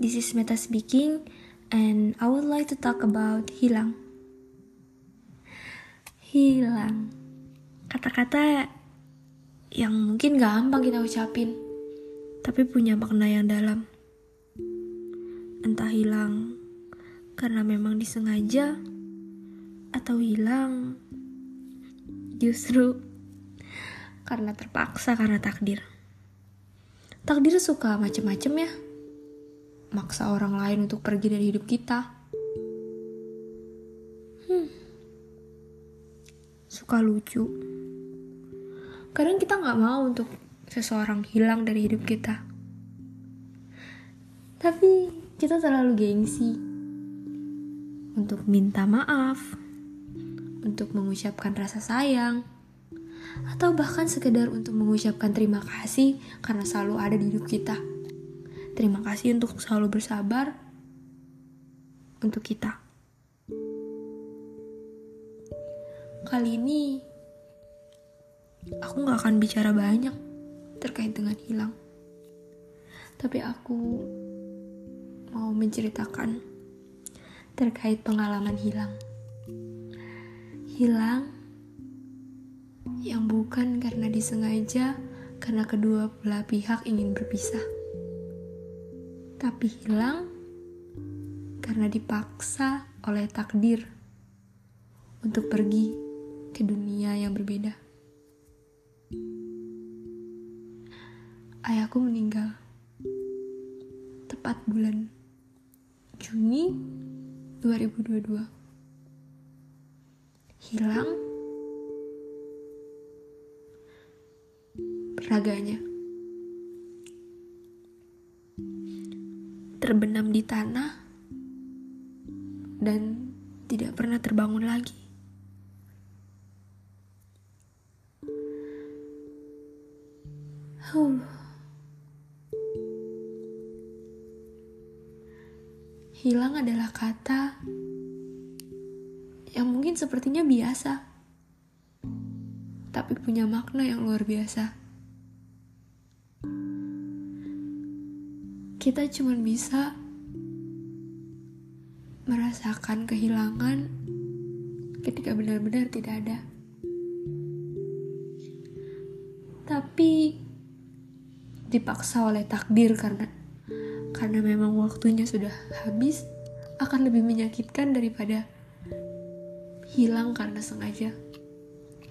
This is Meta speaking, and I would like to talk about hilang. Hilang. Kata-kata yang mungkin gampang kita ucapin, tapi punya makna yang dalam. Entah hilang karena memang disengaja, atau hilang justru karena terpaksa karena takdir. Takdir suka macem-macem ya maksa orang lain untuk pergi dari hidup kita. Hmm. Suka lucu. Kadang kita nggak mau untuk seseorang hilang dari hidup kita. Tapi kita terlalu gengsi untuk minta maaf, untuk mengucapkan rasa sayang, atau bahkan sekedar untuk mengucapkan terima kasih karena selalu ada di hidup kita. Terima kasih untuk selalu bersabar untuk kita. Kali ini aku gak akan bicara banyak terkait dengan hilang. Tapi aku mau menceritakan terkait pengalaman hilang. Hilang yang bukan karena disengaja, karena kedua belah pihak ingin berpisah tapi hilang karena dipaksa oleh takdir untuk pergi ke dunia yang berbeda. Ayahku meninggal tepat bulan Juni 2022. Hilang raganya. Di tanah dan tidak pernah terbangun lagi. Huh. Hilang adalah kata yang mungkin sepertinya biasa, tapi punya makna yang luar biasa. kita cuma bisa merasakan kehilangan ketika benar-benar tidak ada. Tapi dipaksa oleh takdir karena karena memang waktunya sudah habis akan lebih menyakitkan daripada hilang karena sengaja.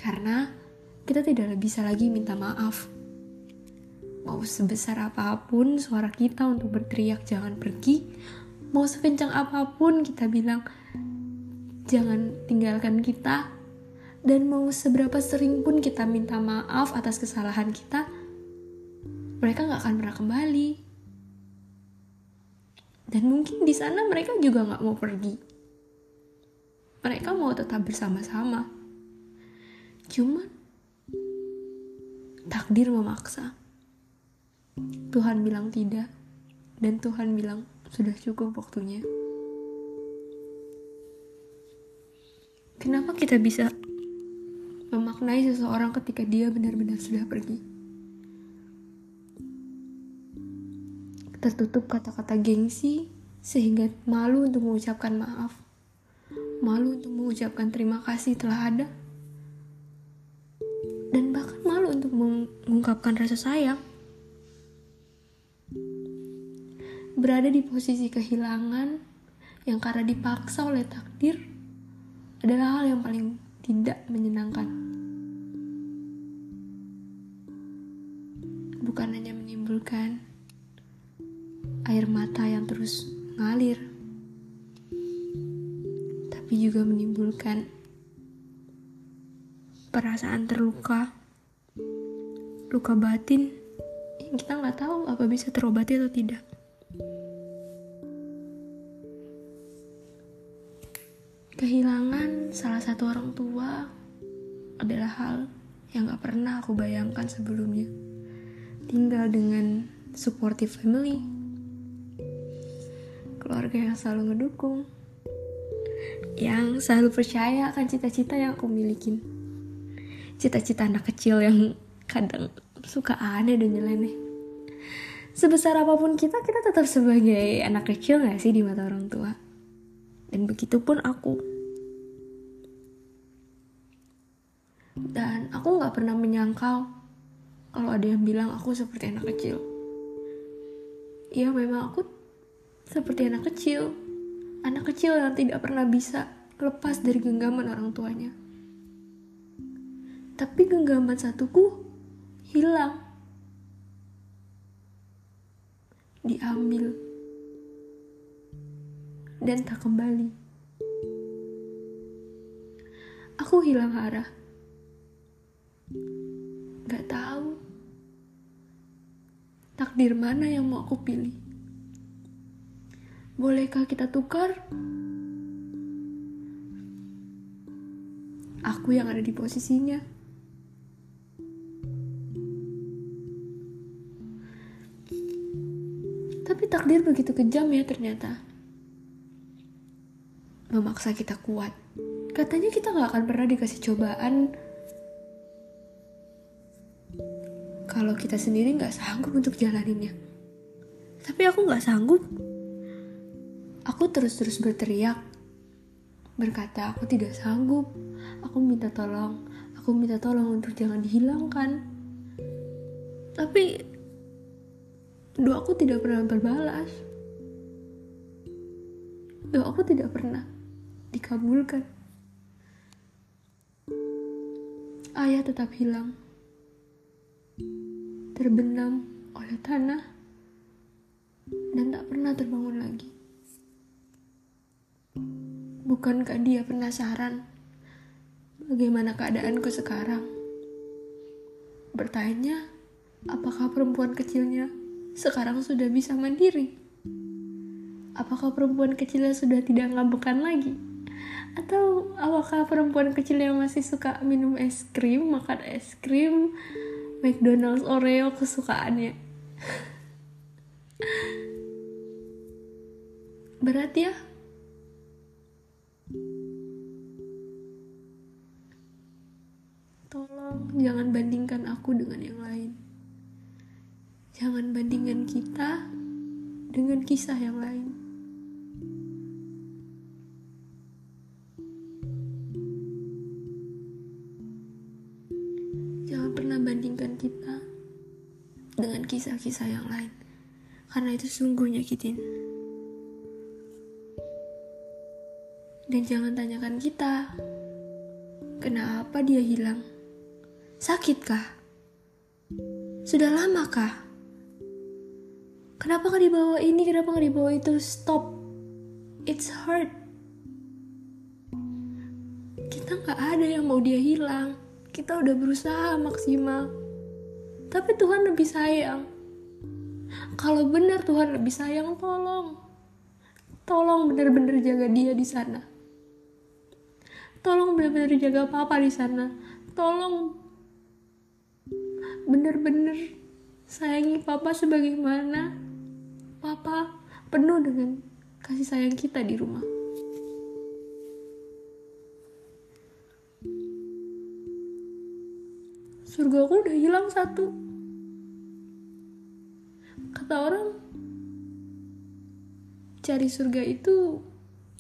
Karena kita tidak bisa lagi minta maaf Mau sebesar apa pun suara kita untuk berteriak jangan pergi, mau sekencang apa pun kita bilang jangan tinggalkan kita, dan mau seberapa sering pun kita minta maaf atas kesalahan kita, mereka nggak akan pernah kembali. Dan mungkin di sana mereka juga nggak mau pergi. Mereka mau tetap bersama-sama. Cuman takdir memaksa. Tuhan bilang tidak, dan Tuhan bilang sudah cukup waktunya. Kenapa kita bisa memaknai seseorang ketika dia benar-benar sudah pergi? Tertutup kata-kata gengsi sehingga malu untuk mengucapkan maaf, malu untuk mengucapkan terima kasih telah ada, dan bahkan malu untuk mengungkapkan rasa sayang. Berada di posisi kehilangan yang karena dipaksa oleh takdir adalah hal yang paling tidak menyenangkan. Bukan hanya menimbulkan air mata yang terus mengalir, tapi juga menimbulkan perasaan terluka, luka batin yang kita nggak tahu apa bisa terobati atau tidak. Hal yang gak pernah aku bayangkan sebelumnya. Tinggal dengan supportive family, keluarga yang selalu ngedukung, yang selalu percaya akan cita-cita yang aku milikin. Cita-cita anak kecil yang kadang suka aneh dan nyeleneh. sebesar apa pun kita kita tetap sebagai anak kecil gak sih di mata orang tua dan begitu pun aku dan aku nggak pernah menyangkal kalau ada yang bilang aku seperti anak kecil. Ya memang aku seperti anak kecil. Anak kecil yang tidak pernah bisa lepas dari genggaman orang tuanya. Tapi genggaman satuku hilang. Diambil. Dan tak kembali. Aku hilang arah. Gak tahu takdir mana yang mau aku pilih. Bolehkah kita tukar? Aku yang ada di posisinya. Tapi takdir begitu kejam ya ternyata. Memaksa kita kuat. Katanya kita gak akan pernah dikasih cobaan kalau kita sendiri gak sanggup untuk jalaninnya. Tapi aku gak sanggup. Aku terus-terus berteriak. Berkata aku tidak sanggup. Aku minta tolong. Aku minta tolong untuk jangan dihilangkan. Tapi doaku tidak pernah berbalas. Doaku tidak pernah dikabulkan. Ayah tetap hilang, terbenam oleh tanah, dan tak pernah terbangun lagi. Bukankah dia penasaran bagaimana keadaanku sekarang? Bertanya, apakah perempuan kecilnya sekarang sudah bisa mandiri? Apakah perempuan kecilnya sudah tidak ngabekan lagi? Atau apakah perempuan kecil yang masih suka minum es krim, makan es krim, McDonald's Oreo kesukaannya? Berat ya? Tolong jangan bandingkan aku dengan yang lain. Jangan bandingkan kita dengan kisah yang lain. Kisah-kisah yang lain, karena itu sungguh nyakitin. Dan jangan tanyakan kita, kenapa dia hilang? Sakitkah? Sudah lamakah? Kenapa nggak dibawa ini? Kenapa nggak dibawa itu? Stop. It's hard. Kita nggak ada yang mau dia hilang. Kita udah berusaha maksimal. Tapi Tuhan lebih sayang. Kalau benar Tuhan lebih sayang, tolong. Tolong benar-benar jaga dia di sana. Tolong benar-benar jaga papa di sana. Tolong benar-benar sayangi papa sebagaimana papa penuh dengan kasih sayang kita di rumah. Surga aku udah hilang satu. Kata orang, cari surga itu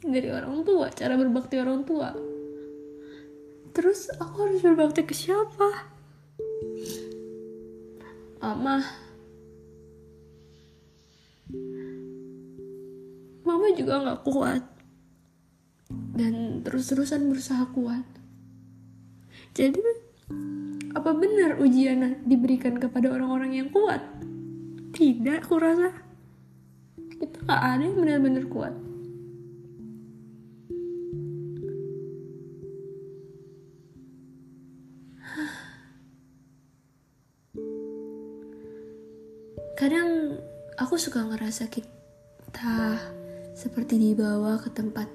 dari orang tua, cara berbakti orang tua. Terus aku harus berbakti ke siapa? Mama, mama juga nggak kuat dan terus-terusan berusaha kuat jadi apa benar ujian diberikan kepada orang-orang yang kuat tidak aku rasa kita nggak ada yang benar-benar kuat kadang aku suka ngerasa kita seperti dibawa ke tempat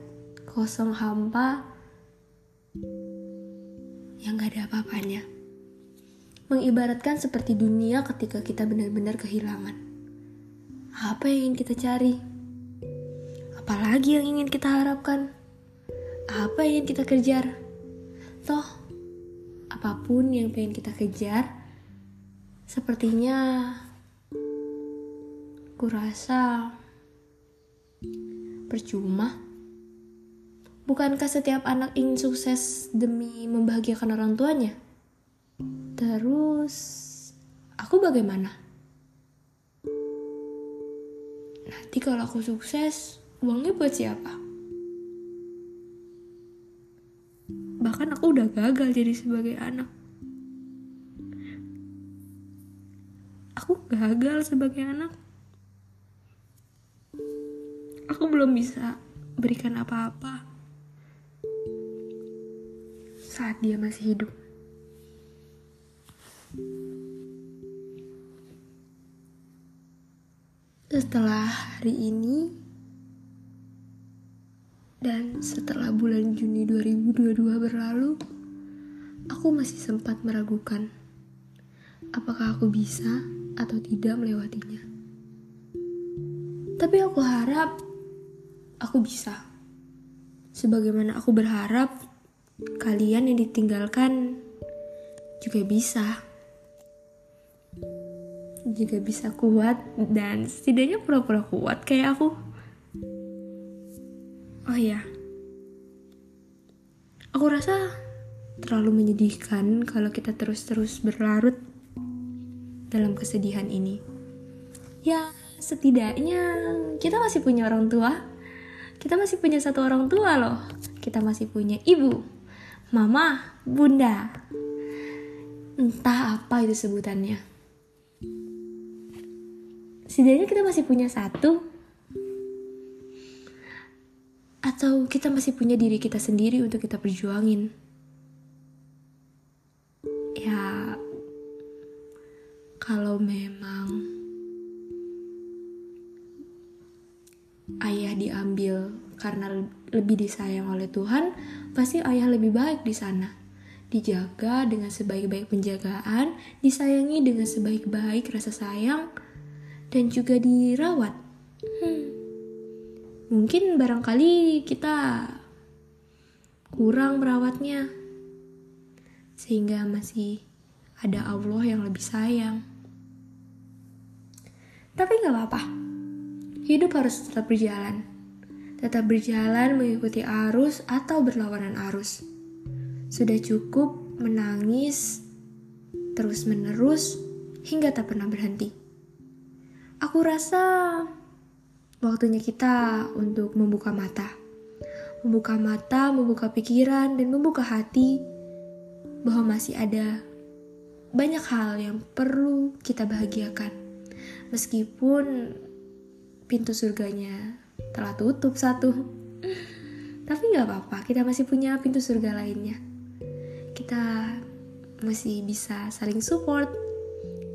kosong hampa yang gak ada apa-apanya. Mengibaratkan seperti dunia ketika kita benar-benar kehilangan. Apa yang ingin kita cari? Apalagi yang ingin kita harapkan? Apa yang ingin kita kejar? Toh, apa pun yang pengen kita kejar, sepertinya Aku rasa percuma. Bukankah setiap anak ingin sukses demi membahagiakan orang tuanya? Terus, aku bagaimana? Nanti kalau aku sukses, uangnya buat siapa? Bahkan aku udah gagal jadi sebagai anak. Aku gagal sebagai anak. Aku belum bisa berikan apa-apa saat dia masih hidup. Setelah hari ini dan setelah bulan Juni 2022 berlalu, aku masih sempat meragukan apakah aku bisa atau tidak melewatinya. Tapi aku harap aku bisa. Sebagaimana aku berharap kalian yang ditinggalkan juga bisa juga bisa kuat dan setidaknya pura-pura kuat. Kayak aku oh ya aku rasa terlalu menyedihkan kalau kita terus-terus berlarut dalam kesedihan ini. Ya setidaknya kita masih punya orang tua. Kita masih punya satu orang tua loh. Kita masih punya ibu mama, bunda. Entah apa itu sebutannya. Setidaknya kita masih punya satu. Atau kita masih punya diri kita sendiri untuk kita perjuangin. Ya, kalau memang ayah diambil karena lebih disayang oleh Tuhan, pasti ayah lebih baik di sana. Dijaga dengan sebaik-baik penjagaan, disayangi dengan sebaik-baik rasa sayang, dan juga dirawat. Hmm. Mungkin barangkali kita kurang merawatnya, sehingga masih ada Allah yang lebih sayang. Tapi gak apa-apa, hidup harus tetap berjalan tetap berjalan mengikuti arus atau berlawanan arus. Sudah cukup menangis terus-menerus hingga tak pernah berhenti. Aku rasa waktunya kita untuk membuka mata. Membuka mata, membuka pikiran, dan membuka hati bahwa masih ada banyak hal yang perlu kita bahagiakan. Meskipun pintu surganya telah tutup satu. Tapi nggak apa-apa, kita masih punya pintu surga lainnya. Kita masih bisa saling support,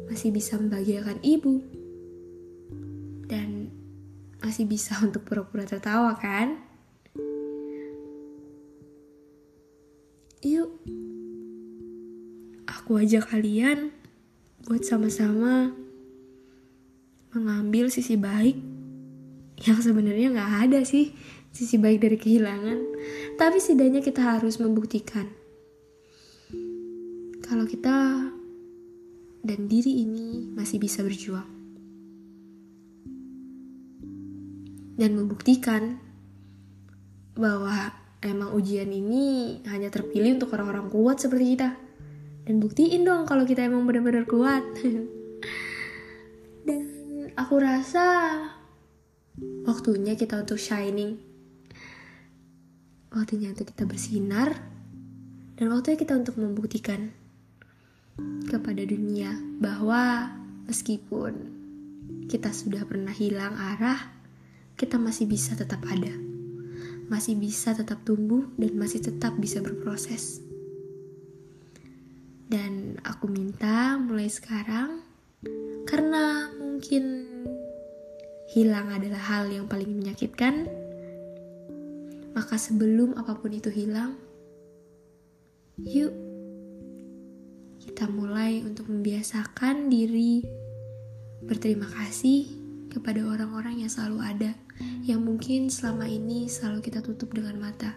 masih bisa membahagiakan ibu, dan masih bisa untuk pura-pura tertawa kan? Yuk, aku ajak kalian buat sama-sama mengambil sisi baik yang sebenarnya nggak ada sih sisi baik dari kehilangan tapi setidaknya kita harus membuktikan kalau kita dan diri ini masih bisa berjuang dan membuktikan bahwa emang ujian ini hanya terpilih untuk orang-orang kuat seperti kita dan buktiin dong kalau kita emang benar-benar kuat dan aku rasa Waktunya kita untuk shining. Waktunya untuk kita bersinar. Dan waktunya kita untuk membuktikan kepada dunia bahwa meskipun kita sudah pernah hilang arah, kita masih bisa tetap ada. Masih bisa tetap tumbuh dan masih tetap bisa berproses. Dan aku minta mulai sekarang karena mungkin hilang adalah hal yang paling menyakitkan, maka sebelum apa pun itu hilang, yuk kita mulai untuk membiasakan diri berterima kasih kepada orang-orang yang selalu ada, yang mungkin selama ini selalu kita tutup dengan mata,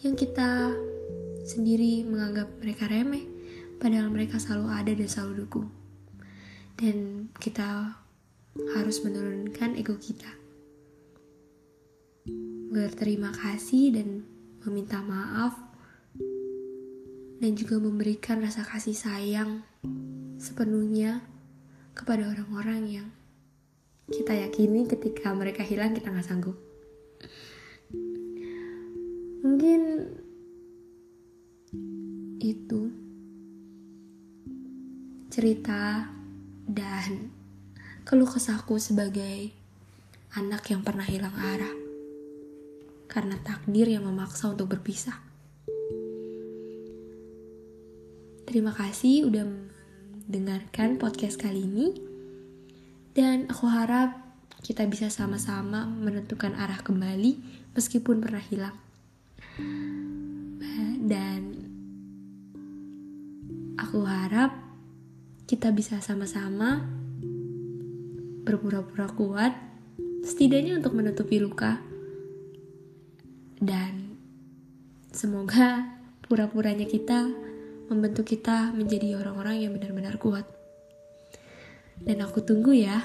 yang kita sendiri menganggap mereka remeh, padahal mereka selalu ada dan selalu dukung. Dan kita harus menurunkan ego kita. Berterima kasih dan meminta maaf dan juga memberikan rasa kasih sayang sepenuhnya kepada orang-orang yang kita yakini ketika mereka hilang kita nggak sanggup. Mungkin itu cerita dan keluh kesahku sebagai anak yang pernah hilang arah karena takdir yang memaksa untuk berpisah. Terima kasih udah mendengarkan podcast kali ini dan aku harap kita bisa sama-sama menentukan arah kembali meskipun pernah hilang. Dan aku harap kita bisa sama-sama berpura-pura kuat, setidaknya untuk menutupi luka. Dan semoga pura-puranya kita membentuk kita menjadi orang-orang yang benar-benar kuat. Dan aku tunggu ya.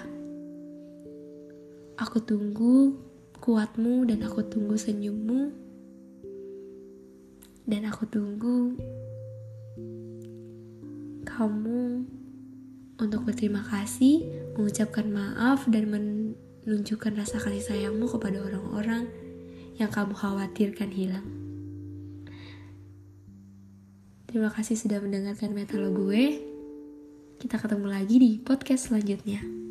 Aku tunggu kuatmu dan aku tunggu senyummu. Dan aku tunggu kamu untuk berterima kasih, mengucapkan maaf, dan menunjukkan rasa kasih sayangmu kepada orang-orang yang kamu khawatirkan hilang. Terima kasih sudah mendengarkan metalo gue. Kita ketemu lagi di podcast selanjutnya.